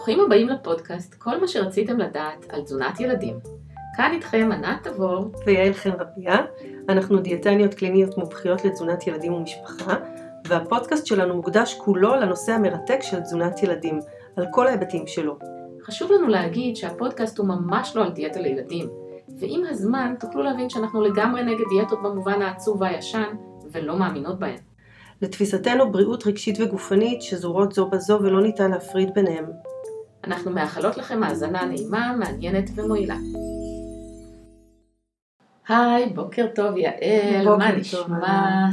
ברוכים הבאים לפודקאסט, כל מה שרציתם לדעת על תזונת ילדים. כאן איתכם ענת תבור ויעל חן רביה, אנחנו דיאטניות קליניות מומחיות לתזונת ילדים ומשפחה, והפודקאסט שלנו מוקדש כולו לנושא המרתק של תזונת ילדים, על כל ההיבטים שלו. חשוב לנו להגיד שהפודקאסט הוא ממש לא על דיאטה לילדים, ועם הזמן תוכלו להבין שאנחנו לגמרי נגד דיאטות במובן העצוב והישן, ולא מאמינות בהן. לתפיסתנו בריאות רגשית וגופנית שזורות זו בזו ולא ניתן להפריד ביניהם. אנחנו מאחלות לכם האזנה נעימה, מעניינת ומועילה. היי, בוקר טוב יעל, בוקר מה נשמע?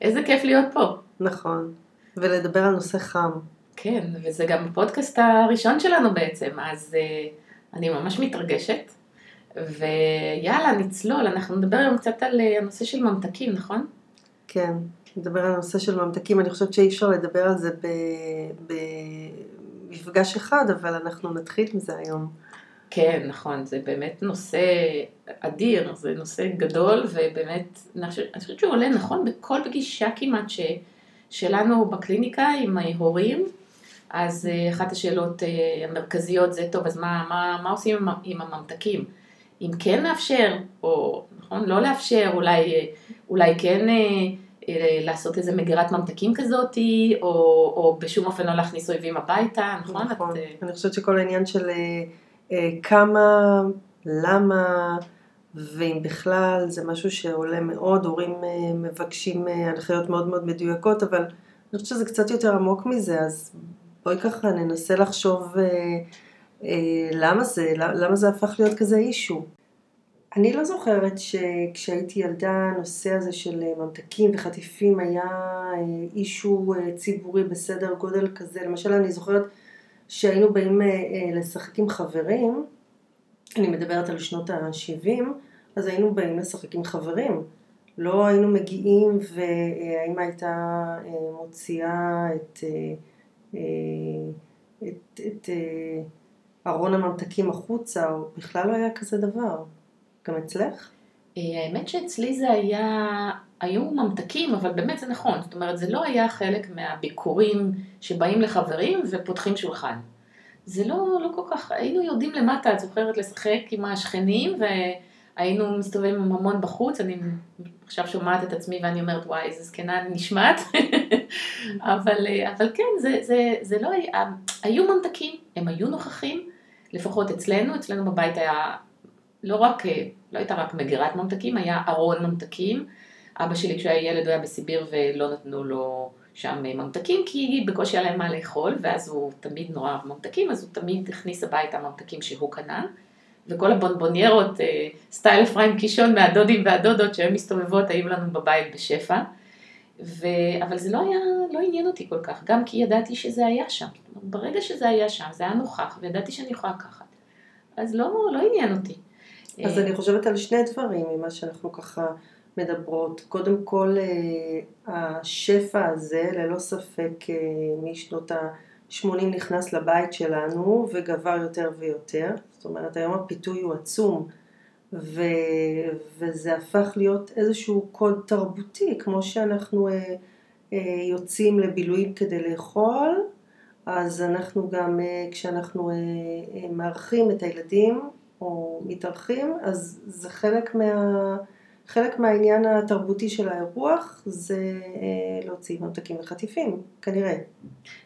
איזה כיף להיות פה. נכון, ולדבר על נושא חם. כן, וזה גם הפודקאסט הראשון שלנו בעצם, אז uh, אני ממש מתרגשת. ויאללה, נצלול, אנחנו נדבר היום קצת על uh, הנושא של ממתקים, נכון? כן, נדבר על הנושא של ממתקים, אני חושבת שאי אפשר לדבר על זה ב- במפגש אחד, אבל אנחנו נתחיל מזה היום. כן, נכון, זה באמת נושא אדיר, זה נושא גדול, ובאמת, אני חושבת, שהוא עולה נכון בכל פגישה כמעט ש, שלנו בקליניקה עם ההורים, אז אה, אחת השאלות אה, המרכזיות זה, טוב, אז מה, מה, מה עושים עם, עם הממתקים? אם כן לאפשר, או נכון, לא לאפשר, אולי, אה, אולי כן לעשות איזה מגירת ממתקים כזאתי, או, או בשום אופן לא להכניס אויבים הביתה, נכון? נכון. את, אה, אני חושבת שכל העניין של אה, אה, כמה, למה, ואם בכלל, זה משהו שעולה מאוד, הורים אה, מבקשים אה, הנחיות מאוד מאוד מדויקות, אבל אני חושבת שזה קצת יותר עמוק מזה, אז בואי ככה ננסה לחשוב אה, אה, למה זה, למה זה הפך להיות כזה אישו. אני לא זוכרת שכשהייתי ילדה הנושא הזה של אה, ממתקים וחטיפים היה אה, אישו אה, ציבורי בסדר גודל כזה. למשל אני זוכרת שהיינו באים לשחק עם חברים, אני מדברת על שנות ה-70, אז היינו באים לשחק עם חברים. לא היינו מגיעים והאמא הייתה אה, מוציאה את, את, את אה, ארון הממתקים החוצה, או בכלל לא היה כזה דבר. גם אצלך? אה, האמת שאצלי זה היה, היו ממתקים, אבל באמת זה נכון, זאת אומרת זה לא היה חלק מהביקורים שבאים לחברים ופותחים שולחן. זה לא, לא כל כך, היינו יורדים למטה, את זוכרת, לשחק עם השכנים והיינו מסתובבים המון בחוץ, אני עכשיו שומעת את עצמי ואני אומרת וואי איזה זקנה נשמעת, אבל, אה, אבל כן, זה, זה, זה לא היה, היו ממתקים, הם היו נוכחים, לפחות אצלנו, אצלנו בבית היה לא רק, אה, לא הייתה רק מגירת ממתקים, היה ארון ממתקים. אבא שלי כשהוא היה ילד הוא היה בסיביר ולא נתנו לו שם אה, ממתקים כי בקושי היה להם מה לאכול ואז הוא תמיד נורא אהב ממתקים אז הוא תמיד הכניס הביתה ממתקים שהוא קנה וכל הבונבוניירות אה, סטייל אפרים קישון מהדודים והדודות שהן מסתובבות היו לנו בבית בשפע ו... אבל זה לא היה, לא עניין אותי כל כך, גם כי ידעתי שזה היה שם. ברגע שזה היה שם, זה היה נוכח, וידעתי שאני יכולה לקחת. אז לא, לא עניין אותי. אז אני חושבת על שני דברים ממה שאנחנו ככה מדברות. קודם כל, אה, השפע הזה, ללא ספק, אה, משנות ה-80 נכנס לבית שלנו וגבר יותר ויותר. זאת אומרת, היום הפיתוי הוא עצום, ו... וזה הפך להיות איזשהו קוד תרבותי, כמו שאנחנו אה, אה, יוצאים לבילויים כדי לאכול, אז אנחנו גם, אה, כשאנחנו אה, אה, מארחים את הילדים, או מתארחים, אז זה חלק, מה, חלק מהעניין התרבותי של האירוח, זה אה, להוציא ממתקים וחטיפים, כנראה.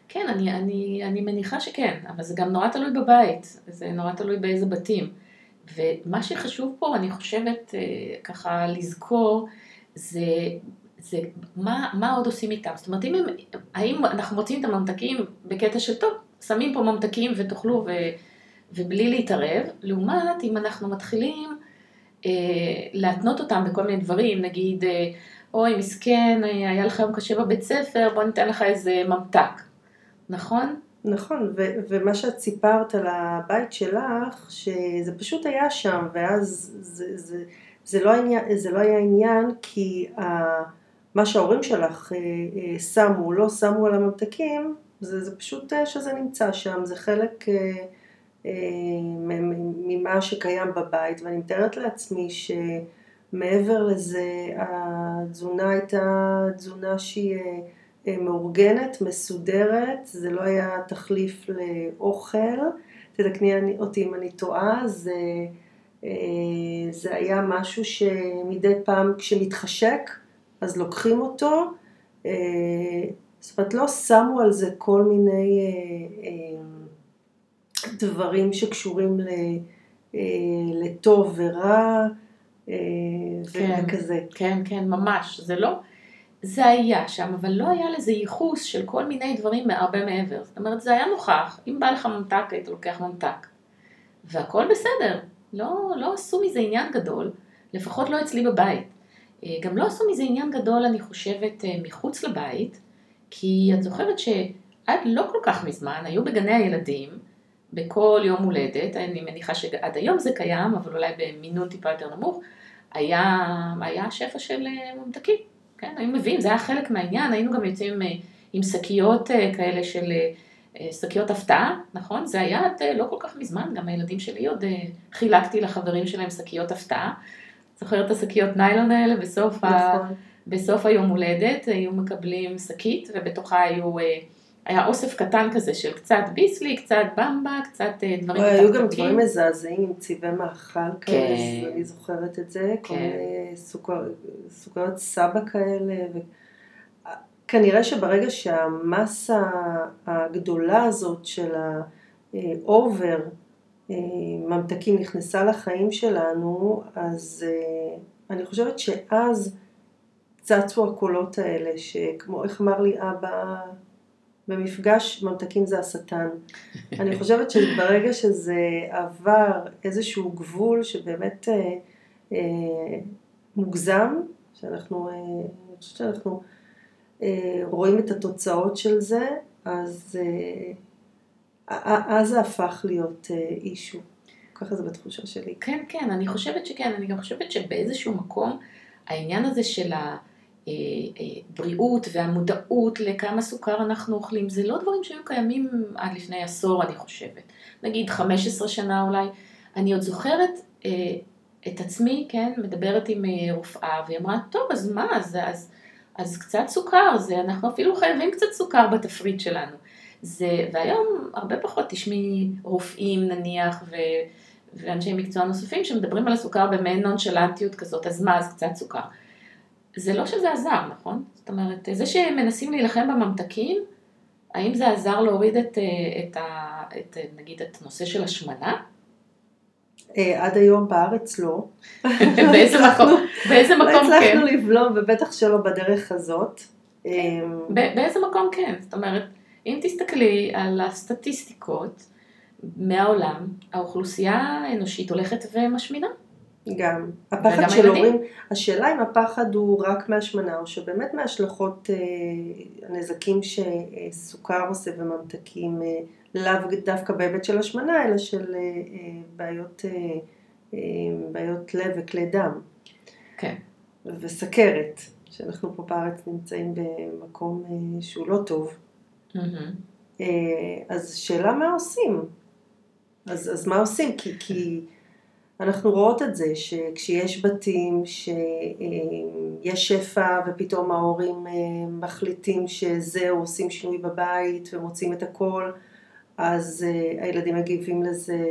כן, אני, אני, אני מניחה שכן, אבל זה גם נורא תלוי בבית, זה נורא תלוי באיזה בתים. ומה שחשוב פה, אני חושבת, אה, ככה לזכור, זה, זה מה, מה עוד עושים איתם. זאת אומרת, אם הם, האם אנחנו מוצאים את הממתקים בקטע של טוב, שמים פה ממתקים ותאכלו ו, ובלי להתערב, לעומת אם אנחנו מתחילים אה, להתנות אותם בכל מיני דברים, נגיד, אה, אוי מסכן, אה, היה לך יום קשה בבית ספר, בוא ניתן לך איזה ממתק, נכון? נכון, ו- ומה שאת סיפרת על הבית שלך, שזה פשוט היה שם, ואז זה, זה, זה, לא, העניין, זה לא היה עניין, כי ה, מה שההורים שלך אה, אה, שמו, לא שמו על הממתקים, זה, זה פשוט אה, שזה נמצא שם, זה חלק אה, אה, ממה שקיים בבית, ואני מתארת לעצמי שמעבר לזה, התזונה הייתה תזונה שהיא... אה, אה, מאורגנת, מסודרת, זה לא היה תחליף לאוכל, תתקני אותי אם אני טועה, זה, אה, זה היה משהו שמדי פעם כשמתחשק, אז לוקחים אותו, אה, זאת אומרת לא שמו על זה כל מיני דברים שקשורים לטוב ורע, כן, וכזה. כן, כן, ממש, זה לא... זה היה שם, אבל לא היה לזה ייחוס של כל מיני דברים הרבה מעבר. זאת אומרת, זה היה נוכח, אם בא לך ממתק, היית לוקח ממתק. והכל בסדר, לא, לא עשו מזה עניין גדול, לפחות לא אצלי בבית. אה, גם לא עשו מזה עניין גדול, אני חושבת, אה, מחוץ לבית, כי את זוכרת שעד לא כל כך מזמן היו בגני הילדים, בכל יום הולדת, אני מניחה שעד היום זה קיים, אבל אולי במינון טיפה יותר נמוך, היה, היה שפע של אה, ממתקים. כן, היו מביאים, זה היה חלק מהעניין, היינו גם יוצאים אה, עם שקיות אה, כאלה של, שקיות הפתעה, נכון? זה היה עד לא כל כך מזמן, גם הילדים שלי עוד חילקתי לחברים שלהם שקיות הפתעה. זוכרת את השקיות ניילון האלה בסוף, נכון. ה... בסוף היום הולדת, היו מקבלים שקית ובתוכה היו... היה אוסף קטן כזה של קצת ביסלי, קצת במבה, קצת דברים מתחתקים. היו גם דברים מזעזעים עם צבעי מאכל כאלה, כן. אני זוכרת את זה, כן. כל מיני סוכר, סוכריות סבא כאלה. ו... כנראה שברגע שהמסה הגדולה הזאת של האובר ממתקים נכנסה לחיים שלנו, אז אני חושבת שאז צצו הקולות האלה, שכמו, איך אמר לי אבא, במפגש ממתקים זה השטן. אני חושבת שברגע שזה עבר איזשהו גבול שבאמת אה, אה, מוגזם, שאנחנו, אה, אני חושבת שאנחנו אה, רואים את התוצאות של זה, אז, אה, אז זה הפך להיות אה, אישו. ככה זה בתחושה שלי. כן, כן, אני חושבת שכן, אני גם חושבת שבאיזשהו מקום העניין הזה של ה... הבריאות אה, אה, והמודעות לכמה סוכר אנחנו אוכלים, זה לא דברים שהיו קיימים עד לפני עשור אני חושבת. נגיד 15 שנה אולי. אני עוד זוכרת אה, את עצמי, כן, מדברת עם רופאה, והיא אמרה, טוב, אז מה, אז, אז, אז קצת סוכר, זה, אנחנו אפילו חייבים קצת סוכר בתפריט שלנו. זה, והיום הרבה פחות תשמעי רופאים נניח, ו, ואנשי מקצוע נוספים שמדברים על הסוכר במעין נונשלנטיות כזאת, אז מה, אז קצת סוכר. זה לא שזה עזר, נכון? זאת אומרת, זה שמנסים להילחם בממתקים, האם זה עזר להוריד את, אה, את, ה, את נגיד, את נושא של השמנה? אה, עד היום בארץ לא. באיזה מקום, באיזה מקום כן? לא הצלחנו לבלום, ובטח שלא בדרך הזאת. אמ, באיזה מקום כן? זאת אומרת, אם תסתכלי על הסטטיסטיקות מהעולם, האוכלוסייה האנושית הולכת ומשמינה. גם. הפחד של הורים, השאלה אם הפחד הוא רק מהשמנה, או שבאמת מהשלכות אה, הנזקים שסוכר עושה וממתקים, אה, לאו דווקא בהיבט של השמנה, אלא של אה, בעיות, בעיות לב וכלי דם. כן. וסכרת, שאנחנו פה בארץ נמצאים במקום שהוא לא טוב. Mm-hmm. אז שאלה מה עושים? אז, אז מה עושים? כי... כי אנחנו רואות את זה שכשיש בתים שיש שפע ופתאום ההורים אה, מחליטים שזהו, עושים שינוי בבית ומוצאים את הכל, אז אה, הילדים מגיבים לזה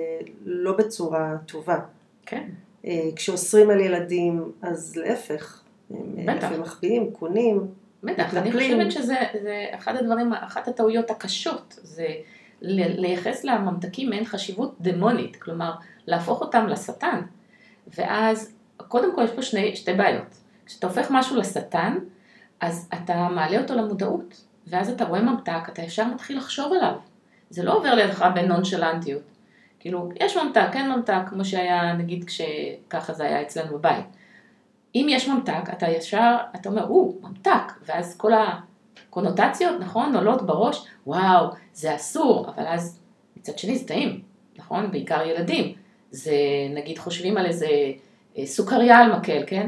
לא בצורה טובה. כן. אה, כשאוסרים על ילדים, אז להפך. בטח. הם מחביאים, קונים. בטח, אני חושבת שזה אחד הדברים, אחת הטעויות הקשות, זה לייחס לממתקים מעין חשיבות דמונית, כלומר להפוך אותם לשטן. ואז, קודם כל יש פה שני, שתי בעיות. כשאתה הופך משהו לשטן, אז אתה מעלה אותו למודעות, ואז אתה רואה ממתק, אתה ישר מתחיל לחשוב עליו. זה לא עובר לידך בנונשלנטיות. כאילו, יש ממתק, אין ממתק, כמו שהיה, נגיד, כשככה זה היה אצלנו בבית. אם יש ממתק, אתה ישר, אתה אומר, או, ממתק, ואז כל הקונוטציות, נכון, עולות בראש, וואו, זה אסור, אבל אז מצד שני זה טעים, נכון? בעיקר ילדים. זה נגיד חושבים על איזה אה, סוכריה על מקל, כן?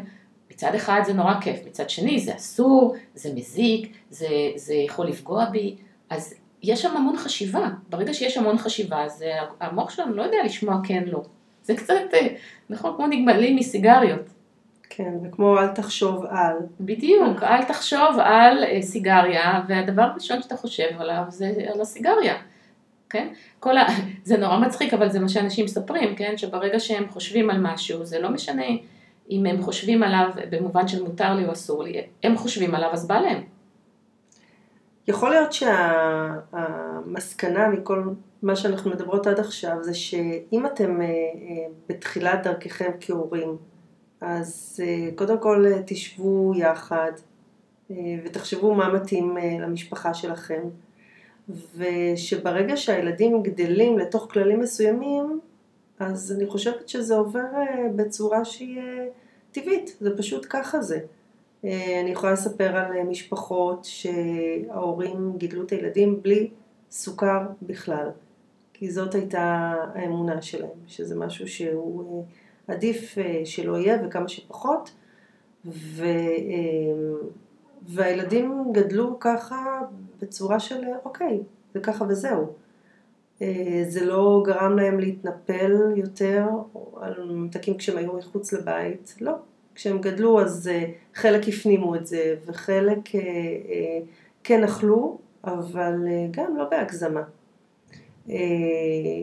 מצד אחד זה נורא כיף, מצד שני זה אסור, זה מזיק, זה, זה יכול לפגוע בי, אז יש שם המון חשיבה. ברגע שיש המון חשיבה, זה המוח שלנו לא יודע לשמוע כן לא. זה קצת, אה, נכון, כמו נגמלים מסיגריות. כן, וכמו אל תחשוב על. בדיוק, אל תחשוב על אה, סיגריה, והדבר הראשון שאתה חושב עליו זה על הסיגריה, כן? כל ה... זה נורא מצחיק, אבל זה מה שאנשים מספרים, כן? שברגע שהם חושבים על משהו, זה לא משנה אם הם חושבים עליו במובן של מותר לי או אסור לי, הם חושבים עליו אז בא להם. יכול להיות שהמסקנה מכל מה שאנחנו מדברות עד עכשיו זה שאם אתם אה, אה, בתחילת דרככם כהורים, אז אה, קודם כל תשבו יחד ותחשבו מה מתאים למשפחה שלכם, ושברגע שהילדים גדלים לתוך כללים מסוימים, אז אני חושבת שזה עובר בצורה שהיא טבעית, זה פשוט ככה זה. אני יכולה לספר על משפחות שההורים גידלו את הילדים בלי סוכר בכלל. כי זאת הייתה האמונה שלהם, שזה משהו שהוא אה, עדיף אה, שלא יהיה וכמה שפחות. ו, אה, והילדים גדלו ככה בצורה של אוקיי, זה ככה וזהו. זה לא גרם להם להתנפל יותר על ממתקים כשהם היו מחוץ לבית, לא. כשהם גדלו אז חלק הפנימו את זה וחלק כן אכלו, אבל גם לא בהגזמה. אה,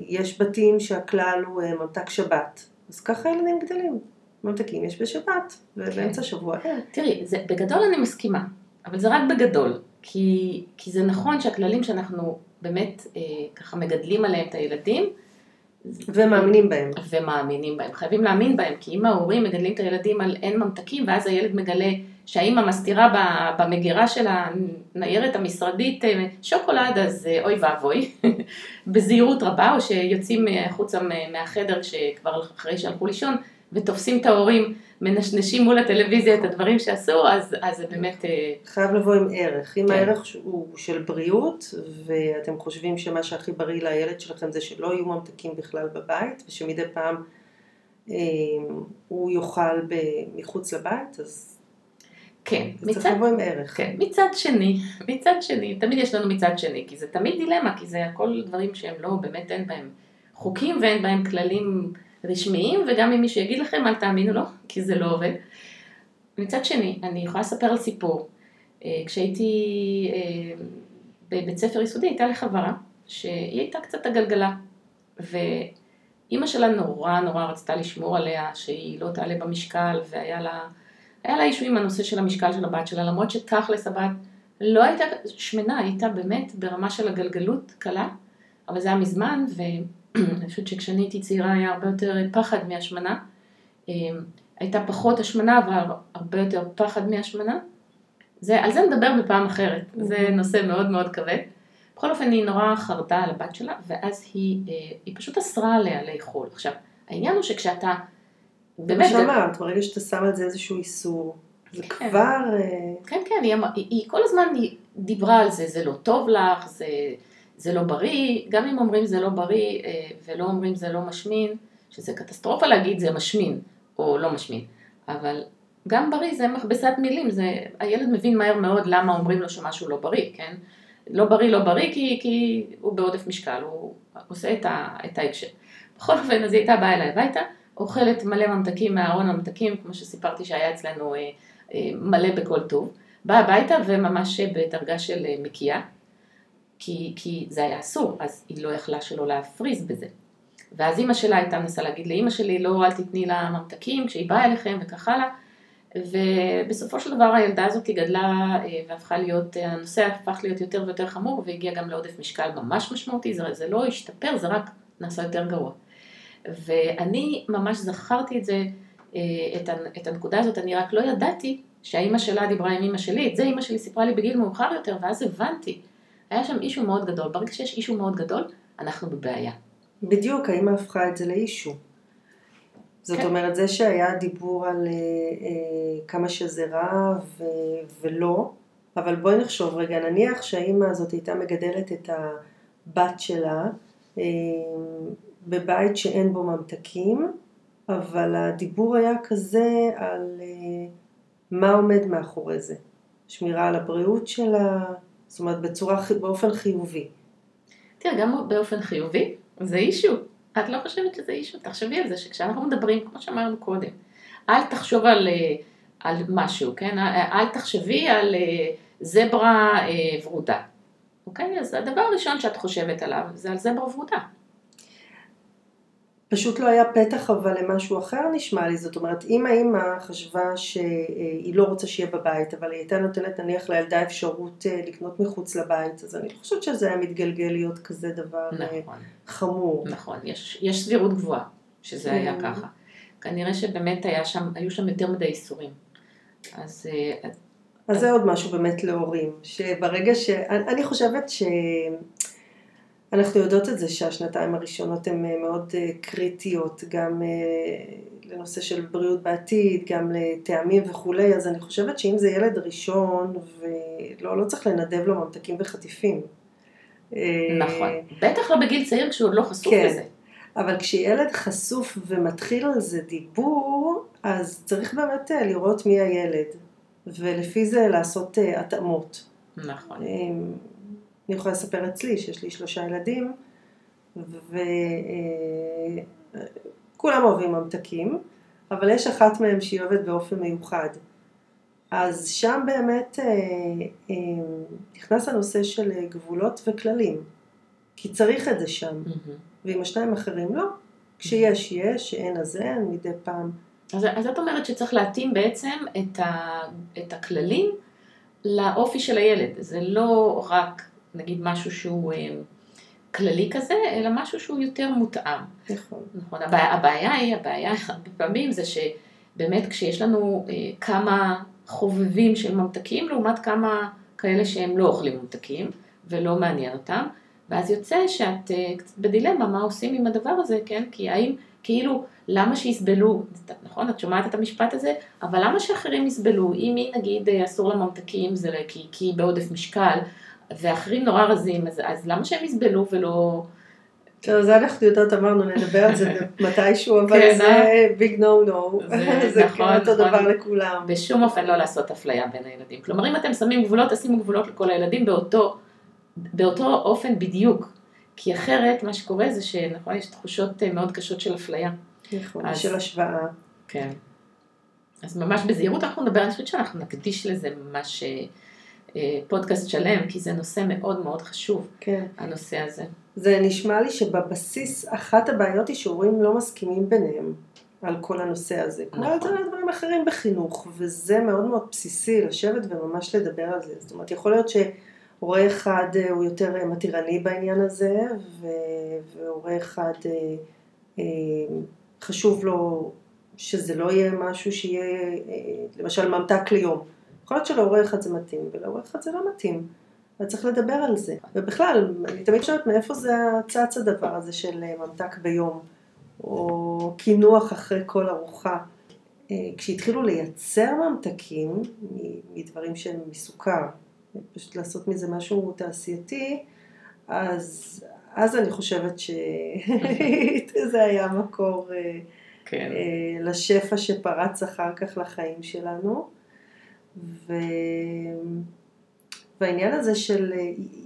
יש בתים שהכלל הוא אה, ממתק שבת, אז ככה ילדים גדלים. ממתקים יש בשבת, ובאמצע כן. שבוע אין. תראי, זה, בגדול אני מסכימה, אבל זה רק בגדול, כי, כי זה נכון שהכללים שאנחנו באמת אה, ככה מגדלים עליהם את הילדים, ומאמינים בהם. ומאמינים בהם. חייבים להאמין בהם, כי אם ההורים מגדלים את הילדים על אין ממתקים, ואז הילד מגלה שהאימא מסתירה במגירה של הניירת המשרדית אה, שוקולד, אז אה, אוי ואבוי, בזהירות רבה, או שיוצאים החוצה מהחדר כשכבר אחרי שהלכו לישון, ותופסים את ההורים מנשנשים מול הטלוויזיה את הדברים שעשו, אז, אז זה באמת... אה, חייב לבוא עם ערך. אם כן. הערך הוא של בריאות, ואתם חושבים שמה שהכי בריא לילד שלכם זה שלא יהיו ממתקים בכלל בבית, ושמדי פעם אה, הוא יאכל מחוץ לבית, אז... כן, מצד, צריך לבוא עם ערך. כן, מצד שני, מצד שני, תמיד יש לנו מצד שני, כי זה תמיד דילמה, כי זה הכל דברים שהם לא, באמת אין בהם חוקים ואין בהם כללים רשמיים, וגם אם מישהו יגיד לכם אל תאמינו לו, כי זה לא עובד. מצד שני, אני יכולה לספר על סיפור. אה, כשהייתי אה, בבית ספר יסודי, הייתה לי חברה שהיא הייתה קצת עגלגלה, ואימא שלה נורא נורא רצתה לשמור עליה, שהיא לא תעלה במשקל, והיה לה, היה לה אישו עם הנושא של המשקל של הבת שלה, למרות שתכלס הבת לא הייתה שמנה, הייתה באמת ברמה של הגלגלות קלה, אבל זה היה מזמן. אני חושבת שכשאני הייתי צעירה היה הרבה יותר פחד מהשמנה. אמ, הייתה פחות השמנה, אבל הרבה יותר פחד מהשמנה. זה, על זה נדבר בפעם אחרת, זה אוקיי. נושא מאוד מאוד כבד. בכל אופן היא נורא חרדה על הבת שלה, ואז היא, אה, היא פשוט אסרה עליה לאכול. עכשיו, העניין הוא שכשאתה... באמת... כמו שאמרת, ברגע שאתה שם על זה איזשהו איסור, זה כן. כבר... אה, כן, כן, היא, היא, היא כל הזמן דיברה על זה, זה לא טוב לך, זה... זה לא בריא, גם אם אומרים זה לא בריא אה, ולא אומרים זה לא משמין, שזה קטסטרופה להגיד זה משמין או לא משמין, אבל גם בריא זה מכבסת מילים, זה, הילד מבין מהר מאוד למה אומרים לו שמשהו לא בריא, כן? לא בריא לא בריא כי, כי הוא בעודף משקל, הוא עושה את, ה, את ההקשר. בכל אופן, אז היא הייתה באה אליי הביתה, אוכלת מלא ממתקים מהארון הממתקים, כמו שסיפרתי שהיה אצלנו אה, אה, מלא בכל טוב, באה הביתה וממש בדרגה של מקיאה. כי, כי זה היה אסור, אז היא לא יכלה שלא להפריז בזה. ואז אימא שלה הייתה מנסה להגיד לאימא שלי, לא, אל תתני לה ממתקים כשהיא באה אליכם וכך הלאה. ובסופו של דבר הילדה הזאת גדלה אה, והפכה להיות, הנושא הפך להיות יותר ויותר חמור והגיע גם לעודף משקל ממש משמעותי, זה, זה לא השתפר, זה רק נעשה יותר גרוע. ואני ממש זכרתי את זה, אה, את, את הנקודה הזאת, אני רק לא ידעתי שהאימא שלה דיברה עם אימא שלי, את זה אימא שלי סיפרה לי בגיל מאוחר יותר, ואז הבנתי היה שם אישו מאוד גדול. ברגע שיש אישו מאוד גדול, אנחנו בבעיה. בדיוק, האמא הפכה את זה לאישו. זאת כן. אומרת, זה שהיה דיבור על אה, אה, כמה שזה רע ו, ולא, אבל בואי נחשוב רגע, נניח שהאימא הזאת הייתה מגדלת את הבת שלה אה, בבית שאין בו ממתקים, אבל הדיבור היה כזה על אה, מה עומד מאחורי זה. שמירה על הבריאות שלה, זאת אומרת, בצורה, באופן חיובי. תראה, גם באופן חיובי, זה אישו. את לא חושבת שזה אישו? תחשבי על זה שכשאנחנו מדברים, כמו שאמרנו קודם, אל תחשוב על, אה, על משהו, כן? אל תחשבי על אה, זברה אה, ורודה, אוקיי? אז הדבר הראשון שאת חושבת עליו זה על זברה ורודה. פשוט לא היה פתח אבל למשהו אחר נשמע לי, זאת אומרת אם האימא חשבה שהיא לא רוצה שיהיה בבית אבל היא הייתה נותנת נניח לילדה אפשרות אה, לקנות מחוץ לבית אז אני חושבת שזה היה מתגלגל להיות כזה דבר אה, נכון. חמור. נכון, יש, יש סבירות גבוהה שזה היה כן. ככה. כנראה שבאמת היה שם, היו שם יותר מדי איסורים. אז... אה, אז זה עוד משהו באמת להורים, שברגע ש... אני חושבת ש... אנחנו יודעות את זה שהשנתיים הראשונות הן אה, מאוד אה, קריטיות, גם אה, לנושא של בריאות בעתיד, גם לטעמים וכולי, אז אני חושבת שאם זה ילד ראשון, ולא לא צריך לנדב לו ממתקים וחטיפים. נכון, בטח לא בגיל צעיר כשהוא עוד לא חשוף כן. לזה. אבל כשילד חשוף ומתחיל על זה דיבור, אז צריך באמת לראות מי הילד, ולפי זה לעשות התאמות. נכון. אני יכולה לספר אצלי שיש לי שלושה ילדים, וכולם אוהבים ממתקים, אבל יש אחת מהם שהיא אוהבת באופן מיוחד. אז שם באמת אה, אה, נכנס הנושא של גבולות וכללים, כי צריך את זה שם. ועם השניים האחרים לא. כשיש יש, שאין אז אין, מדי פעם. אז, אז את אומרת שצריך להתאים בעצם את, ה, את הכללים לאופי של הילד, זה לא רק נגיד משהו שהוא אה, כללי כזה, אלא משהו שהוא יותר מותאם. נכון. נכון. הבעיה, הבעיה היא, הבעיה הרבה פעמים זה שבאמת כשיש לנו אה, כמה חובבים של ממתקים, לעומת כמה כאלה שהם לא אוכלים ממתקים, ולא מעניין אותם, ואז יוצא שאת אה, קצת בדילמה מה עושים עם הדבר הזה, כן? כי האם, כאילו, למה שיסבלו, נכון, את שומעת את המשפט הזה, אבל למה שאחרים יסבלו? אם היא נגיד אסור לה ממתקים, זה כי היא בעודף משקל, ואחרים נורא רזים, אז, אז למה שהם יסבלו ולא... טוב, זה אנחנו יודעות, אמרנו, נדבר על זה מתישהו, אבל כן, זה ביג נו נו, זה נכון, כן אותו נכון. דבר לכולם. בשום אופן לא לעשות אפליה בין הילדים. כלומר, אם אתם שמים גבולות, תשימו גבולות לכל הילדים באותו, באותו אופן בדיוק. כי אחרת, מה שקורה זה שנכון, יש תחושות אה, מאוד קשות של אפליה. נכון, אז, של השוואה. כן. אז ממש בזהירות אנחנו נדבר, אני חושבת שאנחנו נקדיש לזה ממש... אה, פודקאסט שלם, כי זה נושא מאוד מאוד חשוב, כן. הנושא הזה. זה נשמע לי שבבסיס אחת הבעיות היא שהורים לא מסכימים ביניהם על כל הנושא הזה. נכון. כמו על דברים אחרים בחינוך, וזה מאוד מאוד בסיסי לשבת וממש לדבר על זה. זאת אומרת, יכול להיות שהורה אחד אה, הוא יותר אה, מתירני בעניין הזה, והורה אחד חשוב לו שזה לא יהיה משהו שיהיה, למשל ממתק ליום. יכול להיות שלהורה אחד זה מתאים, ולהורה אחד זה לא מתאים. וצריך לדבר על זה. ובכלל, אני תמיד שואלת מאיפה זה צץ הדבר הזה של אה, ממתק ביום, או קינוח אחרי כל ארוחה. אה, כשהתחילו לייצר ממתקים מדברים שהם מסוכר, פשוט לעשות מזה משהו תעשייתי, אז, אז אני חושבת שזה היה מקור אה, כן. לשפע שפרץ אחר כך לחיים שלנו. ו... והעניין הזה של,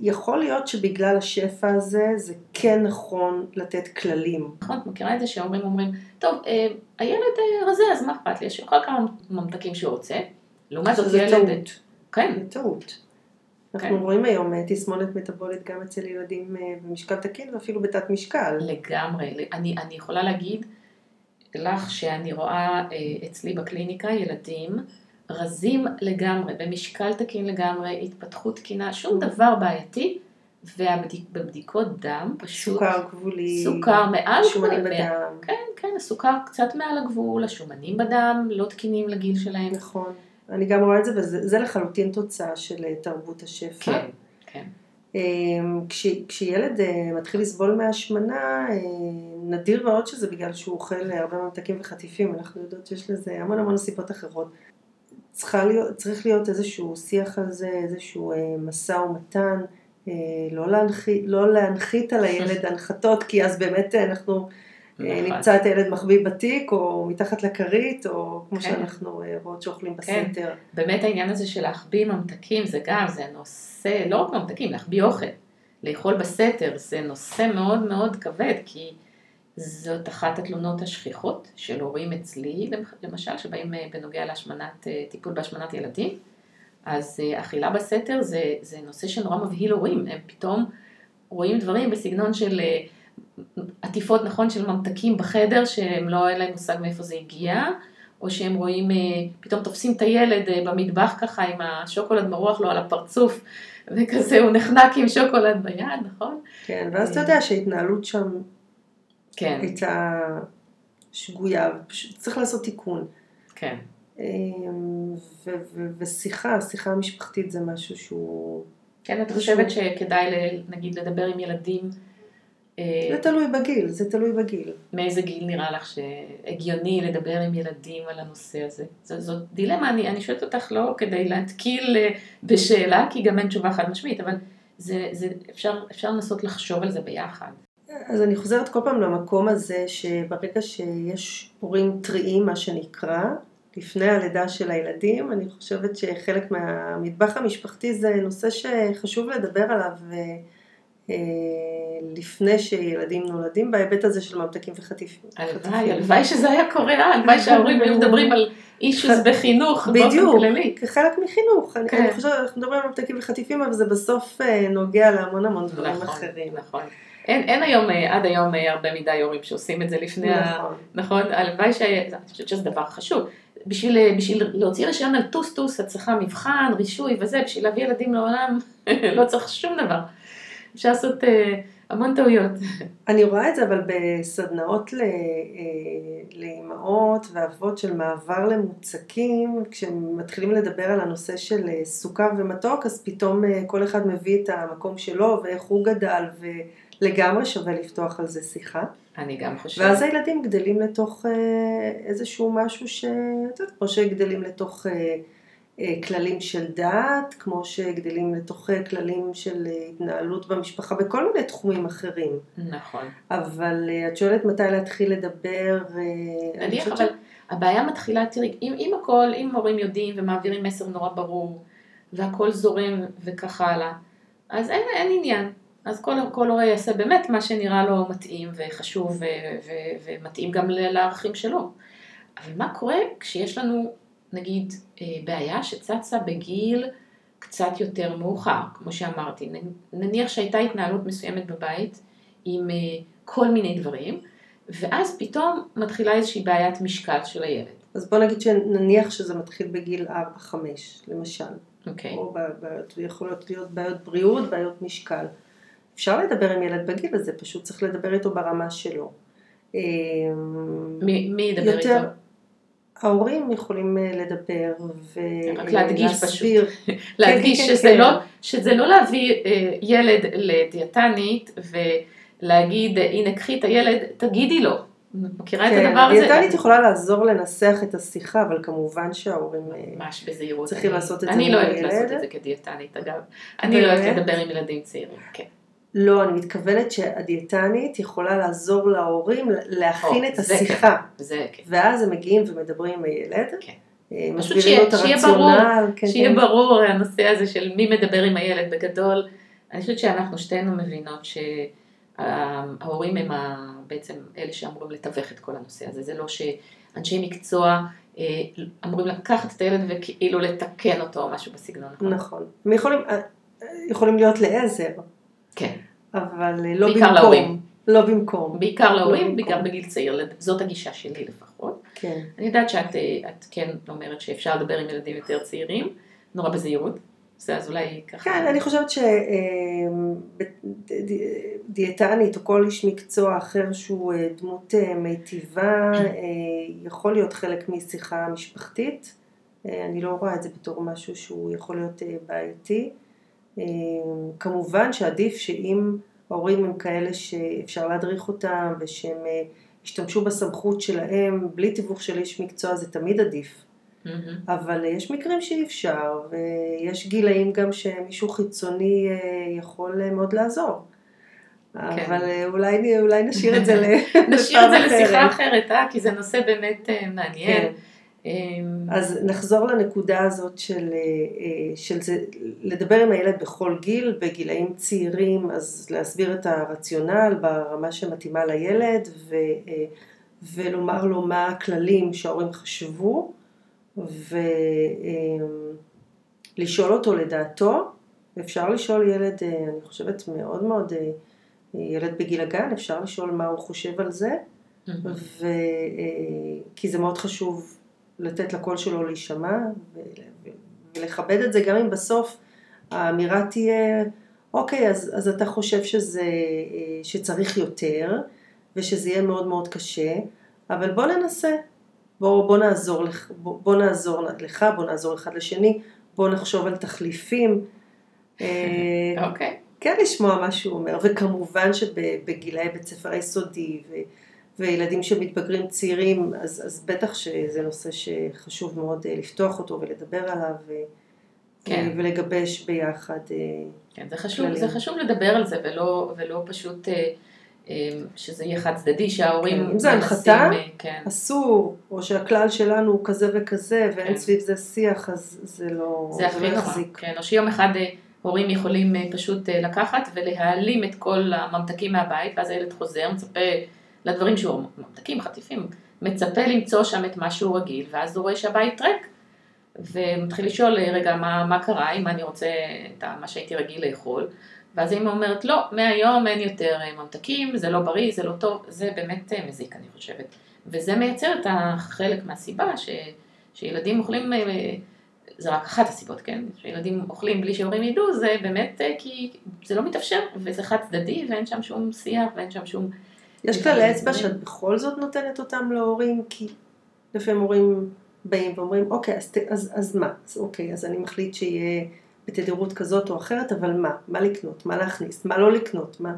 יכול להיות שבגלל השפע הזה, זה כן נכון לתת כללים. נכון, את מכירה את זה שההורים אומרים, טוב, אה, הילד אה, רזה, אז מה אכפת לי? שיאכל כמה ממתקים שהוא רוצה. לעומת זאת ילד... טעות. כן. זה טעות. אנחנו כן. רואים היום אה, תסמונת מטבולית גם אצל ילדים במשקל תקין ואפילו בתת משקל. לגמרי. אני, אני יכולה להגיד לך שאני רואה אצלי בקליניקה ילדים רזים לגמרי, במשקל תקין לגמרי, התפתחות תקינה, שום דבר בעייתי, ובבדיקות דם פשוט... סוכר גבולי. סוכר מעל... שומנים בדם. כן, כן, הסוכר קצת מעל הגבול, השומנים בדם לא תקינים לגיל שלהם. נכון. אני גם רואה את זה, וזה לחלוטין תוצאה של אה, תרבות השפע. כן, כן. אמ, כש, כשילד אה, מתחיל לסבול מהשמנה, אה, נדיר מאוד שזה בגלל שהוא אוכל הרבה ממתקים וחטיפים, אנחנו יודעות שיש לזה המון המון סיבות אחרות. להיות, צריך להיות איזשהו שיח על זה, איזשהו אה, משא ומתן, אה, לא, להנחית, לא להנחית על הילד הנחתות, כי אז באמת אנחנו אה, נכון. נמצא את הילד מחביא בתיק, או מתחת לכרית, או כמו כן. שאנחנו אה, רואות שאוכלים כן. כן. באמת העניין הזה של להחביא ממתקים, זה גם, זה נושא, לא רק ממתקים, להחביא אוכל. לאכול בסתר זה נושא מאוד מאוד כבד, כי זאת אחת התלונות השכיחות של הורים אצלי, למשל, שבאים אה, בנוגע להשמנת, אה, טיפול בהשמנת ילדים. אז אה, אכילה בסתר זה, זה נושא שנורא מבהיל הורים, הם פתאום רואים דברים בסגנון של עטיפות, נכון, של ממתקים בחדר, שהם לא, אין להם מושג מאיפה זה הגיע, או שהם רואים, פתאום תופסים את הילד במטבח ככה עם השוקולד מרוח לו על הפרצוף, וכזה הוא נחנק עם שוקולד ביד, נכון? כן, ואז אתה יודע שההתנהלות שם כן. הייתה שגויה, פשוט צריך לעשות תיקון. כן. אמ, ושיחה, שיחה משפחתית זה משהו שהוא... כן, את חושבת שכדאי נגיד לדבר עם ילדים? אה, זה תלוי בגיל, זה תלוי בגיל. מאיזה גיל נראה לך שהגיוני לדבר עם ילדים על הנושא הזה? זאת, זאת דילמה, אני, אני שואלת אותך לא כדי להתקיל אה, בשאלה, כי גם אין תשובה חד משמעית, אבל זה, זה, אפשר, אפשר לנסות לחשוב על זה ביחד. אז אני חוזרת כל פעם למקום הזה שברגע שיש הורים טריים, מה שנקרא, לפני הלידה של הילדים, אני חושבת שחלק מהמטבח המשפחתי זה נושא שחשוב לדבר עליו אה, לפני שילדים נולדים, בהיבט הזה של ממתקים וחטיפים. הלוואי, הלוואי שזה היה קורה, אה, הלוואי שההורים היו מדברים על אישוס בחינוך באופן כללי. בדיוק, כחלק מחינוך. אני כן. חושבת, אנחנו מדברים על ממתקים וחטיפים, אבל זה בסוף אה, נוגע להמון המון דברים נכון, אחרים. נכון. אין, אין היום, אה, עד היום אה, הרבה מדי הורים שעושים את זה לפני נכון. ה... נכון. הלוואי ש... אני חושבת שזה דבר חשוב. בשביל, אה, בשביל להוציא רישיון על טוס טוס את צריכה מבחן, רישוי וזה, בשביל להביא ילדים לעולם לא צריך שום דבר. אפשר לעשות אה, המון טעויות. אני רואה את זה אבל בסדנאות לאימהות ואבות של מעבר למוצקים, כשהם מתחילים לדבר על הנושא של סוכר ומתוק, אז פתאום כל אחד מביא את המקום שלו ואיך הוא גדל. ו... לגמרי שווה לפתוח על זה שיחה. אני גם חושבת. ואז הילדים גדלים לתוך אה, איזשהו משהו ש... את יודעת, כמו שגדלים לתוך אה, אה, כללים של דת, כמו שגדלים לתוך כללים של התנהלות במשפחה, בכל מיני תחומים אחרים. נכון. אבל את שואלת מתי להתחיל לדבר. נניח, אבל הבעיה מתחילה, תראי, אם, אם הכל, אם מורים יודעים ומעבירים מסר נורא ברור, והכל זורם וכך הלאה, אז אין, אין עניין. אז כל, כל הורה יעשה באמת מה שנראה לו מתאים וחשוב ו, ו, ומתאים גם לערכים שלו. אבל מה קורה כשיש לנו נגיד אה, בעיה שצצה בגיל קצת יותר מאוחר, כמו שאמרתי, נניח שהייתה התנהלות מסוימת בבית עם אה, כל מיני דברים, ואז פתאום מתחילה איזושהי בעיית משקל של הילד. אז בוא נגיד שנניח שזה מתחיל בגיל 4-5, למשל. אוקיי. Okay. או בעיות, יכולות להיות בעיות בריאות, בעיות משקל. אפשר לדבר עם ילד בגיל הזה, פשוט צריך לדבר איתו ברמה שלו. מי, מי ידבר יותר, איתו? ההורים יכולים אה, לדבר ולהסביר. רק להדגיש פשוט. להדגיש כן, כן, שזה, כן. לא, שזה לא להביא אה, ילד לדיאטנית ולהגיד, הנה קחי את הילד, תגידי לו. מכירה כן, את הדבר הזה? דיאטנית יכולה לעזור לנסח את השיחה, אבל כמובן שההורים אה, ממש בזהירות. צריכים לעשות את זה אני לא אוהבת לעשות את זה כדיאטנית אגב. אני לא אוהבת לדבר עם ילדים צעירים, כן. לא, אני מתכוונת שהדיאטנית יכולה לעזור להורים להכין את השיחה. זה כן. ואז הם מגיעים ומדברים עם הילד. כן. אה, פשוט שיהיה, שיהיה ברור, כן, שיהיה כן. ברור הנושא הזה של מי מדבר עם הילד בגדול. אני חושבת שאנחנו שתינו מבינות שההורים הם בעצם אלה שאמורים לתווך את כל הנושא הזה. זה לא שאנשי מקצוע אה, אמורים לקחת את הילד וכאילו לתקן אותו או משהו בסגנון. נכון. הם יכולים, אה, יכולים להיות לעזר. כן. אבל אה, לא במקום. להורים. לא במקום. בעיקר להורים, לא בעיקר בגיל צעיר, זאת הגישה שלי לפחות. כן. אני יודעת שאת אה, כן אומרת שאפשר לדבר עם ילדים יותר צעירים, נורא בזהירות. זה אז אולי ככה. כן, אני חושבת שדיאטנית או כל איש מקצוע אחר שהוא אה, דמות מיטיבה יכול להיות חלק משיחה משפחתית. אני לא רואה את זה בתור משהו שהוא יכול להיות בעייתי. אה, כמובן שעדיף שאם ההורים הם כאלה שאפשר להדריך אותם ושהם אה, ישתמשו בסמכות שלהם בלי תיווך של איש מקצוע זה תמיד עדיף. Mm-hmm. אבל יש מקרים שאי אפשר ויש גילאים גם שמישהו חיצוני אה, יכול מאוד לעזור. כן. אבל אולי, אולי נשאיר את זה נשאיר את זה לשיחה אחרת, אה? כי זה נושא באמת מעניין. כן. אמ, אז נחזור לנקודה הזאת של, אה, אה, של זה, לדבר עם הילד בכל גיל, בגילאים צעירים, אז להסביר את הרציונל ברמה שמתאימה לילד, ו, אה, ולומר לו מה הכללים שההורים חשבו, ולשאול אותו לדעתו. אפשר לשאול ילד, אני חושבת מאוד מאוד, ילד בגיל הגן, אפשר לשאול מה הוא חושב על זה, ו, כי זה מאוד חשוב לתת לקול שלו להישמע ולכבד את זה, גם אם בסוף האמירה תהיה, אוקיי, אז, אז אתה חושב שזה, שצריך יותר, ושזה יהיה מאוד מאוד קשה, אבל בוא ננסה, בוא, בוא, נעזור, לך, בוא, בוא נעזור לך, בוא נעזור אחד לשני, בוא נחשוב על תחליפים. אה, אוקיי. Okay. כן לשמוע מה שהוא אומר, וכמובן שבגילאי בית ספר היסודי, וילדים שמתבגרים צעירים, אז, אז בטח שזה נושא שחשוב מאוד אה, לפתוח אותו ולדבר עליו כן. ולגבש ביחד. אה, כן, זה חשוב, זה חשוב לדבר על זה ולא, ולא פשוט אה, שזה יהיה חד צדדי, שההורים כן, אם זה הנחתה, כן. אסור, או שהכלל שלנו הוא כזה וכזה ואין כן. סביב זה שיח, אז זה לא, זה, לא יחזיק. כן, או שיום אחד הורים יכולים פשוט לקחת ולהעלים את כל הממתקים מהבית, ואז הילד חוזר, מצפה לדברים שהוא ממתקים, חטיפים, מצפה למצוא שם את מה שהוא רגיל, ואז הוא רואה שהבית ריק, ומתחיל לשאול, רגע, מה, מה קרה, אם אני רוצה את מה שהייתי רגיל לאכול, ואז האמא אומרת, לא, מהיום אין יותר ממתקים, זה לא בריא, זה לא טוב, זה באמת אה, מזיק, אני חושבת. וזה מייצר את החלק מהסיבה ש, שילדים אוכלים, אה, זה רק אחת הסיבות, כן? שילדים אוכלים בלי שהורים ידעו, זה באמת אה, כי זה לא מתאפשר, וזה חד צדדי, ואין שם שום שיח, ואין שם שום... יש כללי אצבע שאת בכל זאת נותנת אותם להורים, כי לפעמים הורים באים ואומרים, אוקיי, אז, אז, אז מה? אז אוקיי, אז אני מחליט שיהיה בתדירות כזאת או אחרת, אבל מה? מה לקנות? מה להכניס? מה לא לקנות? מה?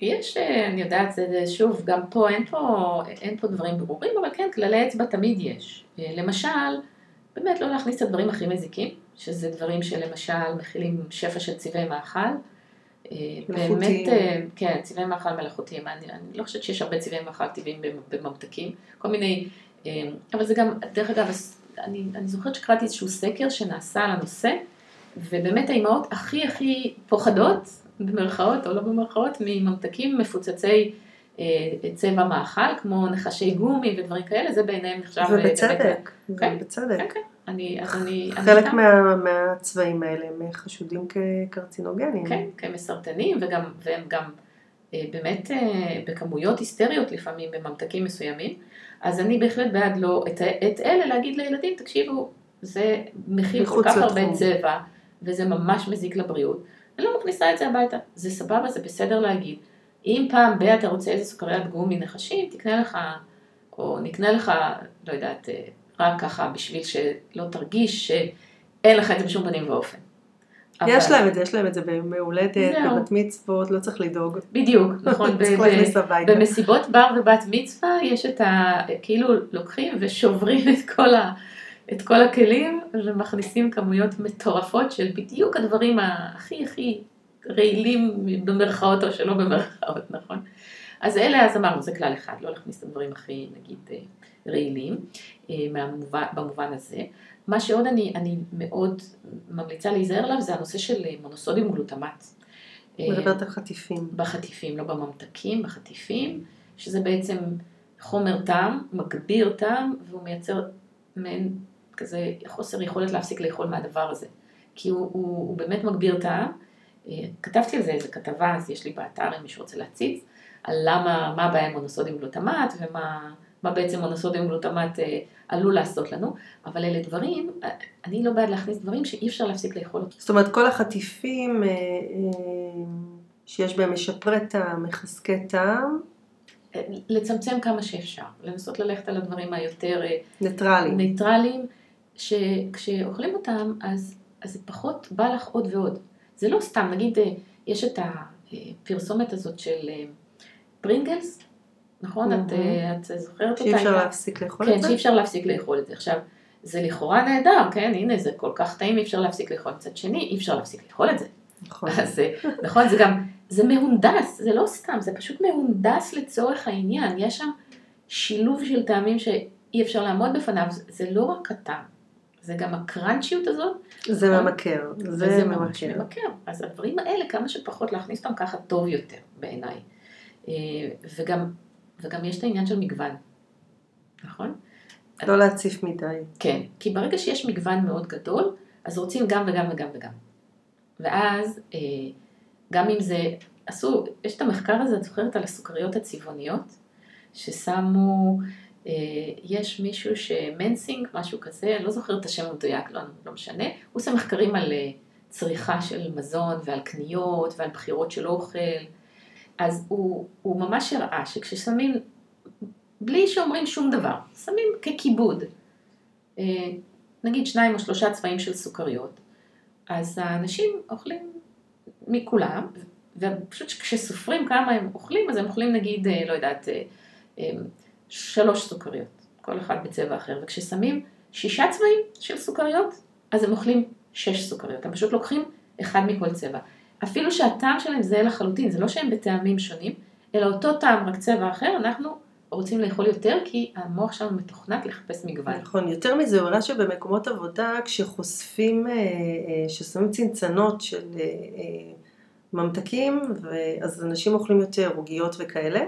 יש, אה, אני יודעת, זה, זה שוב, גם פה אין, פה אין פה דברים ברורים, אבל כן, כללי אצבע תמיד יש. אה, למשל, באמת לא להכניס את הדברים הכי מזיקים, שזה דברים שלמשל מכילים שפע של צבעי מאכל. באמת, אה, כן, צבעי מאכל מלאכותיים, אני, אני לא חושבת שיש הרבה צבעי מאכל טבעיים בממתקים, כל מיני, אה, אבל זה גם, דרך אגב, אני, אני זוכרת שקראתי איזשהו סקר שנעשה על הנושא, ובאמת האימהות הכי הכי פוחדות, במרכאות או לא במרכאות, מממתקים מפוצצי אה, צבע מאכל, כמו נחשי גומי ודברים כאלה, זה בעיניהם נחשב... ובצדק, כן, ובצדק. כן, כן. אני, אז אני... חלק אני מה, מהצבעים האלה הם חשודים כקרצינוגנים. כן, כמסרטנים, וגם, והם גם אה, באמת אה, בכמויות היסטריות לפעמים בממתקים מסוימים. אז אני בהחלט בעד לא, את, את אלה להגיד לילדים, תקשיבו, זה מכיל כל כך הרבה צבע, וזה ממש מזיק לבריאות. אני לא מכניסה את זה הביתה, זה סבבה, זה בסדר להגיד. אם פעם ב- אתה רוצה איזה סוכריית גומי נחשים, תקנה לך, או נקנה לך, לא יודעת, אה, רק ככה בשביל שלא תרגיש שאין לך את זה בשום פנים ואופן. יש אבל... להם את זה, יש להם את זה בימי הולדת, בבת מצוות, לא צריך לדאוג. בדיוק, נכון. צריך להכניס הביתה. במסיבות בר ובת מצווה יש את ה... כאילו לוקחים ושוברים את כל, ה... את כל הכלים ומכניסים כמויות מטורפות של בדיוק הדברים הכי הכי רעילים במרכאות או שלא במרכאות, נכון? אז אלה, אז אמרנו, זה כלל אחד, לא להכניס את הדברים הכי, נגיד, אה, רעילים, אה, במובן הזה. מה שעוד אני, אני מאוד ממליצה להיזהר עליו זה הנושא של אה, מונוסודיום גלוטמט. מדברת על חטיפים. בחטיפים, לא בממתקים, בחטיפים, שזה בעצם חומר טעם, מגביר טעם, והוא מייצר מעין כזה חוסר יכולת להפסיק לאכול מהדבר הזה. כי הוא, הוא, הוא באמת מגביר טעם. כתבתי על זה איזה כתבה, אז יש לי באתר אם מישהו רוצה להציץ. על למה, מה הבעיה עם מונוסודיום גלוטמט ומה מה בעצם מונוסודיום גלוטמט אה, עלול לעשות לנו, אבל אלה דברים, אה, אני לא בעד להכניס דברים שאי אפשר להפסיק לאכול אותם. זאת אומרת כל החטיפים אה, אה, שיש בהם משפרי טעם, מחזקי טעם. אה, לצמצם כמה שאפשר, לנסות ללכת על הדברים היותר אה, ניטרליים, ניטרליים שכשאוכלים אותם אז, אז זה פחות בא לך עוד ועוד. זה לא סתם, נגיד יש את הפרסומת הזאת של פרינגלס, נכון? את, אה, את זוכרת אותה? שאי אפשר להפסיק לאכול כן, את זה? כן, שאי אפשר להפסיק לאכול את זה. עכשיו, זה לכאורה נהדר, כן? הנה, זה כל כך טעים, אי אפשר להפסיק לאכול. מצד שני, אי אפשר להפסיק לאכול את זה. נכון. אז, נכון, זה גם, זה מהונדס, זה לא סתם, זה פשוט מהונדס לצורך העניין. יש שם שילוב של טעמים ש... אי אפשר לעמוד בפניו, זה לא רק הטעם, זה גם הקראנצ'יות הזאת. זה נכון? ממכר, זה ממש ממכר. ממכר. אז הדברים האלה, כמה שפחות להכניס אותם ככה טוב יותר בעיניי. אה, וגם, וגם יש את העניין של מגוון, נכון? לא להציף מדי. כן, כי ברגע שיש מגוון מאוד גדול, אז רוצים גם וגם וגם וגם. ואז, אה, גם אם זה, עשו, יש את המחקר הזה, את זוכרת על הסוכריות הצבעוניות, ששמו, יש מישהו שמנסינג, משהו כזה, אני לא זוכרת את השם המדויק, לא, לא משנה, הוא עושה מחקרים על אה, צריכה של מזון ועל קניות ועל בחירות של אוכל, אז הוא, הוא ממש הראה שכששמים, בלי שאומרים שום דבר, שמים ככיבוד, אה, נגיד שניים או שלושה צבעים של סוכריות, אז האנשים אוכלים מכולם, ופשוט כשסופרים כמה הם אוכלים, אז הם אוכלים נגיד, אה, לא יודעת, אה, אה, שלוש סוכריות, כל אחד בצבע אחר, וכששמים שישה צבעים של סוכריות, אז הם אוכלים שש סוכריות, הם פשוט לוקחים אחד מכל צבע. אפילו שהטעם שלהם זהה לחלוטין, זה לא שהם בטעמים שונים, אלא אותו טעם, רק צבע אחר, אנחנו רוצים לאכול יותר, כי המוח שלנו מתוכנת לחפש מגוון. נכון, יותר מזה, הראה שבמקומות עבודה, כשחושפים, אה, אה, ששמים צנצנות של אה, ממתקים, אז אנשים אוכלים יותר עוגיות וכאלה,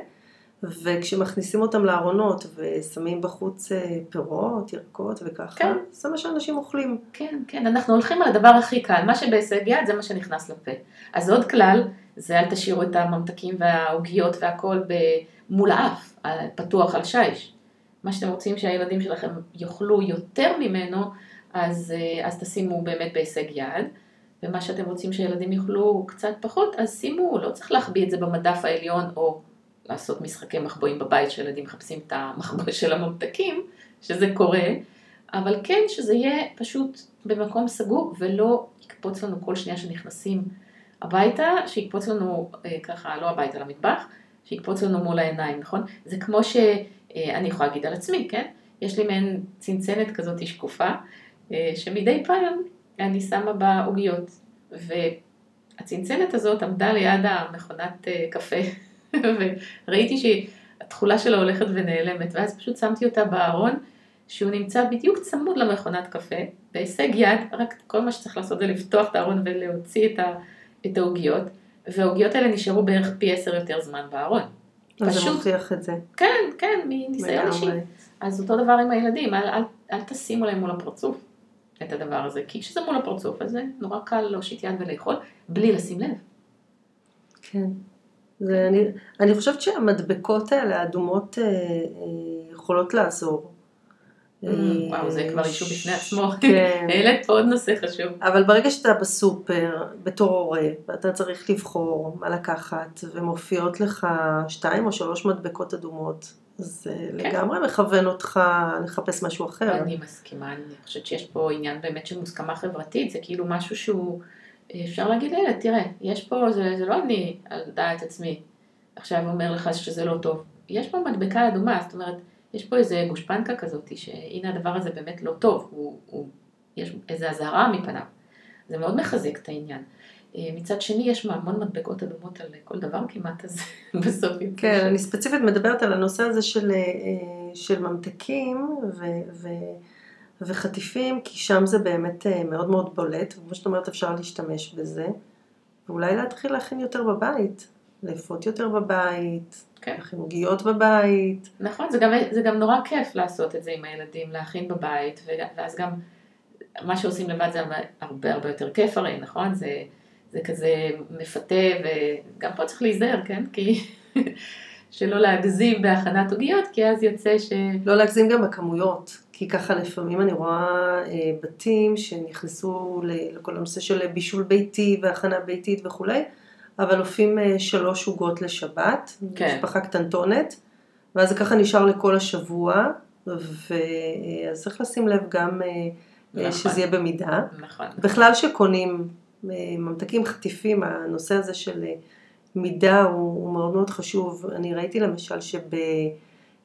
וכשמכניסים אותם לארונות ושמים בחוץ אה, פירות, ירקות וככה, כן. זה מה שאנשים אוכלים. כן, כן, אנחנו הולכים על הדבר הכי קל, מה שבהישג יד זה מה שנכנס לפה. אז עוד כלל, זה אל תשאירו את הממתקים והעוגיות והכל מול האף, על- פתוח על שיש. מה שאתם רוצים שהילדים שלכם יאכלו יותר ממנו, אז, אה, אז תשימו באמת בהישג יד. ומה שאתם רוצים שהילדים יאכלו קצת פחות, אז שימו, לא צריך להחביא את זה במדף העליון, או לעשות משחקי מחבואים בבית שילדים מחפשים את המחבוא של הממתקים, שזה קורה, אבל כן שזה יהיה פשוט במקום סגור ולא יקפוץ לנו כל שנייה שנכנסים הביתה, שיקפוץ לנו אה, ככה, לא הביתה למטבח, שיקפוץ לנו מול העיניים, נכון? זה כמו שאני יכולה להגיד על עצמי, כן? יש לי מעין צנצנת כזאת שקופה, אה, שמדי פעם אני שמה בה עוגיות, והצנצנת הזאת עמדה ליד המכונת אה, קפה, וראיתי שהתכולה שלה הולכת ונעלמת, ואז פשוט שמתי אותה בארון, שהוא נמצא בדיוק צמוד למכונת קפה, בהישג יד, רק כל מה שצריך לעשות זה לפתוח את הארון ולהוציא את, העוגיות, והעוגיות האלה נשארו בערך פי עשר יותר זמן בארון. אז זה פשוט- מוכיח את זה. כן, כן, מניסיון אישי. אז אותו דבר עם הילדים, אל, אל, אל תשימו להם מול הפרצוף את הדבר הזה, כי כשזה מול הפרצוף, אז זה נורא קל להושיט יד ולאכול, בלי לשים לב. כן. זה, אני, אני חושבת שהמדבקות האלה, האדומות, אה, אה, יכולות לעזור. אה, וואו, זה כבר אישו בפני עצמו. כן. העלית פה עוד נושא חשוב. אבל ברגע שאתה בסופר, בתור הורה, ואתה צריך לבחור מה לקחת, ומופיעות לך שתיים או שלוש מדבקות אדומות, זה כן. לגמרי מכוון אותך לחפש משהו אחר. אני מסכימה, אני חושבת שיש פה עניין באמת של מוסכמה חברתית, זה כאילו משהו שהוא, אפשר להגיד לילד, תראה, יש פה, זה, זה לא אני על דעת עצמי, עכשיו אומר לך שזה לא טוב, יש פה מדבקה אדומה, זאת אומרת, יש פה איזה גושפנקה כזאת, שהנה הדבר הזה באמת לא טוב, הוא, הוא, יש איזה אזהרה מפניו, זה מאוד מחזק את העניין. אה, מצד שני, יש המון מדבקות אדומות על כל דבר כמעט, אז בסוף כן, אני ספציפית מדברת על הנושא הזה של, אה, של ממתקים ו, ו, וחטיפים, כי שם זה באמת אה, מאוד מאוד בולט, וכמו שאת אומרת אפשר להשתמש בזה, ואולי להתחיל להכין יותר בבית, לאפות יותר בבית, כן. להכין עוגיות בבית, נכון, זה גם, זה גם נורא כיף לעשות את זה עם הילדים, להכין בבית, ואז גם מה שעושים לבד זה הרבה הרבה יותר כיף הרי, נכון? זה, זה כזה מפתה, וגם פה צריך להיזהר, כן? כי שלא להגזים בהכנת עוגיות, כי אז יוצא ש... לא להגזים גם בכמויות, כי ככה לפעמים אני רואה אה, בתים שנכנסו לכל הנושא של בישול ביתי והכנה ביתית וכולי, אבל עופים אה, שלוש עוגות לשבת, כן. משפחה קטנטונת, ואז זה ככה נשאר לכל השבוע, ואז צריך לשים לב גם אה, אה, נכון. שזה יהיה במידה. נכון. בכלל שקונים אה, ממתקים חטיפים, הנושא הזה של אה, מידה הוא, הוא מאוד מאוד חשוב. אני ראיתי למשל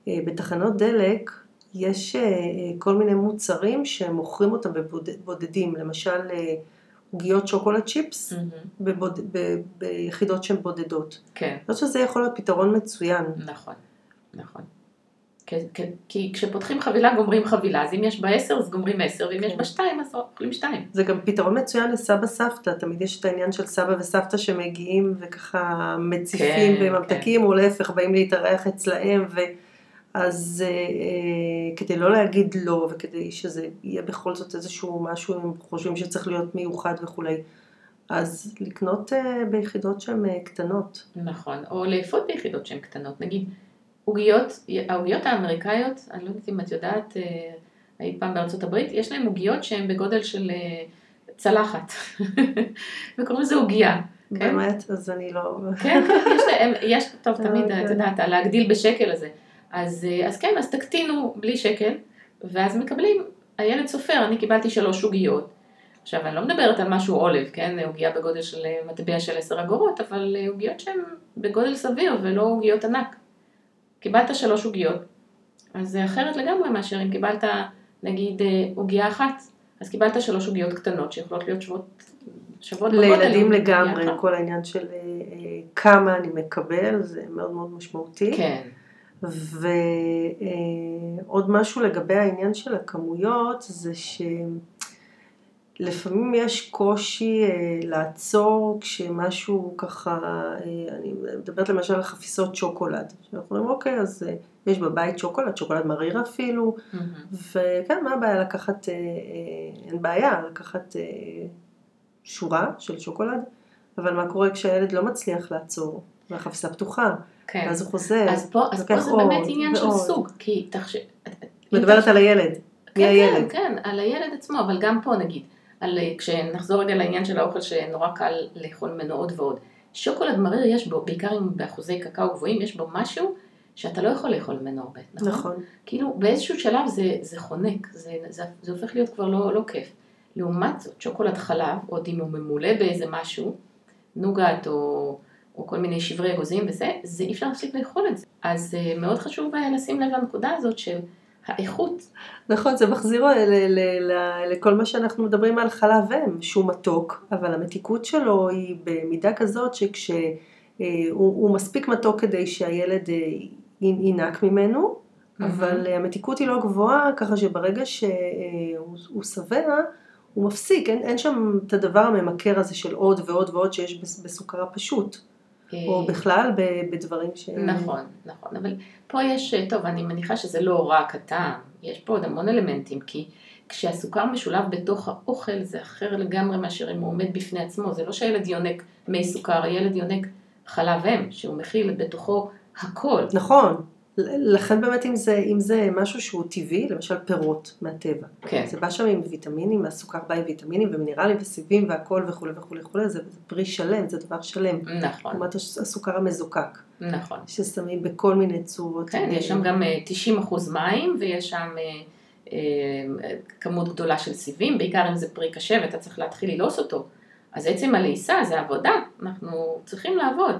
שבתחנות דלק יש אה, כל מיני מוצרים שמוכרים אותם בבודדים, למשל אה, עוגיות שוקולד צ'יפס מהמם. בבוד, ב, ביחידות שהן בודדות. כן, אני חושבת שזה יכול להיות פתרון מצוין. נכון, נכון. כי, כשפותחים חבילה גומרים חבילה, אז אם יש בה עשר אז גומרים עשר, ואם כן. יש בה שתיים אז אוכלים שתיים. זה גם פתרון מצוין לסבא סבתא, תמיד יש את העניין של סבא וסבתא שמגיעים וככה מציפים כן, בממתקים, או להפך, באים להתארח אצלהם, ו... אז אה, אה, כדי לא להגיד לא, וכדי שזה יהיה בכל זאת איזשהו משהו, הם חושבים שצריך להיות מיוחד וכולי, אז לקנות אה, ביחידות שהן אה, קטנות. נכון, או לאפות ביחידות שהן קטנות, נגיד עוגיות, העוגיות האמריקאיות, אני לא יודעת אם את יודעת, אה, היית פעם בארצות הברית, יש להם עוגיות שהן בגודל של אה, צלחת, וקוראים לזה עוגיה. כן? באמת? אז אני לא... כן, כן, יש להם, יש, טוב, תמיד, אוקיי. את יודעת, להגדיל בשקל הזה. אז, אה, אז כן, אז תקטינו בלי שקל, ואז מקבלים, הילד סופר, אני קיבלתי שלוש עוגיות. עכשיו, אני לא מדברת על משהו עולב, כן, עוגיה בגודל של אה, מטבע של עשר אגורות, אבל אה, עוגיות שהן בגודל סביר ולא עוגיות ענק. קיבלת שלוש עוגיות, אז זה אחרת לגמרי מאשר אם קיבלת, נגיד, עוגיה אחת, אז קיבלת שלוש עוגיות קטנות שיכולות להיות שוות, שוות. לילדים לגמרי. כל העניין של כמה אני מקבל, זה מאוד מאוד משמעותי. כן, ועוד משהו לגבי העניין של הכמויות, זה שלפעמים יש קושי אה, לעצור כשמשהו ככה, אה, אני מדברת למשל על חפיסות שוקולד, שאנחנו אומרים אוקיי, אז אה, יש בבית שוקולד, שוקולד מריר אפילו, מהמם. וכן, מה הבעיה לקחת, אין בעיה לקחת שורה של שוקולד, אבל מה קורה כשהילד לא מצליח לעצור, והחפיסה פתוחה, כן. אז הוא חוזר, אז פה, אז פה זה עוד באמת עניין של ועוד. סוג, כי תחשב... מדברת על הילד, מי כן, הילד? כן, כן, על הילד עצמו, אבל גם פה נגיד, על, כשנחזור רגע לעניין של האוכל שנורא קל לאכול ממנו עוד ועוד. שוקולד מריר יש בו, בעיקר אם באחוזי קקאו גבוהים, יש בו משהו שאתה לא יכול לאכול ממנו הרבה, נכון? נכון, כאילו באיזשהו שלב זה, זה חונק, זה, זה, זה הופך להיות כבר לא, לא כיף. לעומת זאת, שוקולד חלב, עוד אם הוא ממולא באיזה משהו, נוגת או, או כל מיני שברי אגוזים וזה, זה אי אפשר להפסיק לאכול את זה. אז אה, מאוד חשוב אה, לשים לב לנקודה הזאת של האיכות. נכון, זה מחזיר ל- ל- ל- לכל מה שאנחנו מדברים על חלב אם, שהוא מתוק, אבל המתיקות שלו היא במידה כזאת שכשהוא הוא מספיק מתוק כדי שהילד אה, י- ינק ממנו, אבל אה, המתיקות היא לא גבוהה, ככה שברגע שהוא שבע, הוא מפסיק, אין, אין שם את הדבר הממכר הזה של עוד ועוד ועוד שיש בס- בסוכר הפשוט, או אה, בכלל בדברים ש... נכון, נכון, אבל פה יש, אה, טוב, אני מניחה שזה לא רק הטעם, יש פה עוד המון אלמנטים, כי כשהסוכר משולב בתוך האוכל זה אחר לגמרי מאשר אם הוא עומד בפני עצמו, זה לא שהילד יונק מי סוכר, הילד יונק חלב אם, שהוא מכיל בתוכו הכל. נכון, לכן באמת אם זה, אם זה משהו שהוא טבעי, למשל פירות מהטבע, כן, זה בא שם עם ויטמינים, הסוכר בא עם ויטמינים ומינרלים וסיבים והכל וכולי וכולי וכולי, זה זה פרי שלם, זה דבר שלם. נכון, לעומת הס- הסוכר המזוקק, נכון. ששמים בכל מיני צורות. כן, יש שם גם אה, 90% מים ויש שם אה, אה, כמות גדולה של סיבים, בעיקר אם זה פרי קשה ואתה צריך להתחיל ללעוס אותו. אז עצם הלעיסה זה עבודה, אנחנו צריכים לעבוד.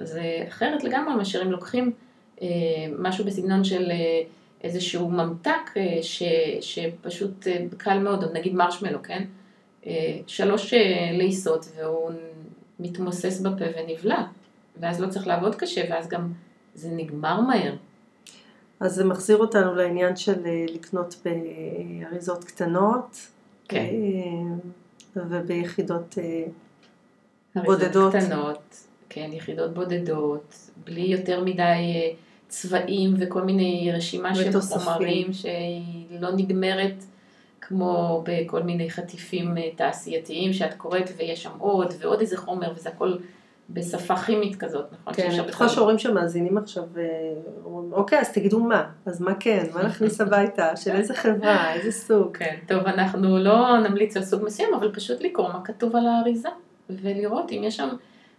זה אחרת לגמרי מאשר אם לוקחים משהו בסגנון של אה, איזשהו ממתק אה, ש, שפשוט אה, קל מאוד, או נגיד מרשמלו, כן? אה, שלוש אה, לעיסות והוא מתמוסס בפה ונבלע, ואז לא צריך לעבוד קשה, ואז גם זה נגמר מהר. אז זה מחזיר אותנו לעניין של אה, לקנות באריזות קטנות, כן. אה, וביחידות, אה, אריזות בודדות. קטנות, כן, יחידות בודדות, בלי יותר מדי אה, צבעים וכל מיני רשימה של. חומרים שהיא לא נגמרת כמו בכל מיני חטיפים אה, תעשייתיים שאת קוראת ויש שם עוד ועוד איזה חומר וזה הכל בשפה כימית כזאת, נכון? כן, אני בטוחה שהורים שמאזינים עכשיו, אה, אומרים, אוקיי, אז תגידו מה, אז מה כן, מה נכניס הביתה, של איזה חברה, איזה סוג. כן, טוב, אנחנו לא נמליץ על סוג מסוים, אבל פשוט לקרוא מה כתוב על האריזה, ולראות אם יש שם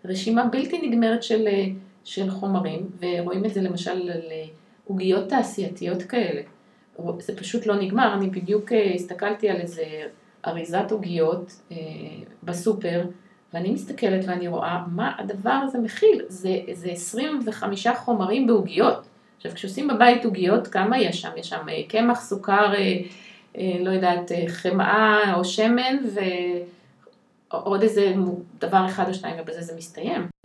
רשימה בלתי נגמרת של, אה, של חומרים, ורואים את זה למשל על אה, עוגיות תעשייתיות כאלה. זה פשוט לא נגמר, אני בדיוק אה, הסתכלתי על איזה אריזת עוגיות אה, בסופר, ואני מסתכלת ואני רואה מה הדבר הזה מכיל, זה, זה 25 חומרים בעוגיות. עכשיו, כשעושים בבית עוגיות, כמה יש שם? יש שם קמח, סוכר, אה, אה, לא יודעת, אה, חמאה או שמן ועוד איזה דבר אחד או שניים ובזה זה מסתיים.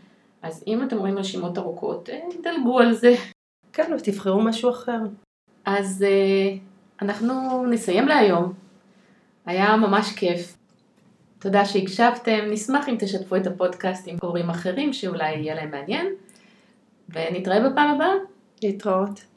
אז אם אתם רואים רשימות ארוכות, אה, דלגו על זה. כן, ותבחרו משהו אחר. אז אה, אנחנו נסיים להיום. היה ממש כיף. תודה שהקשבתם, נשמח אם תשתפו את הפודקאסט עם הורים אחרים שאולי יהיה להם מעניין, ונתראה בפעם הבאה. להתראות.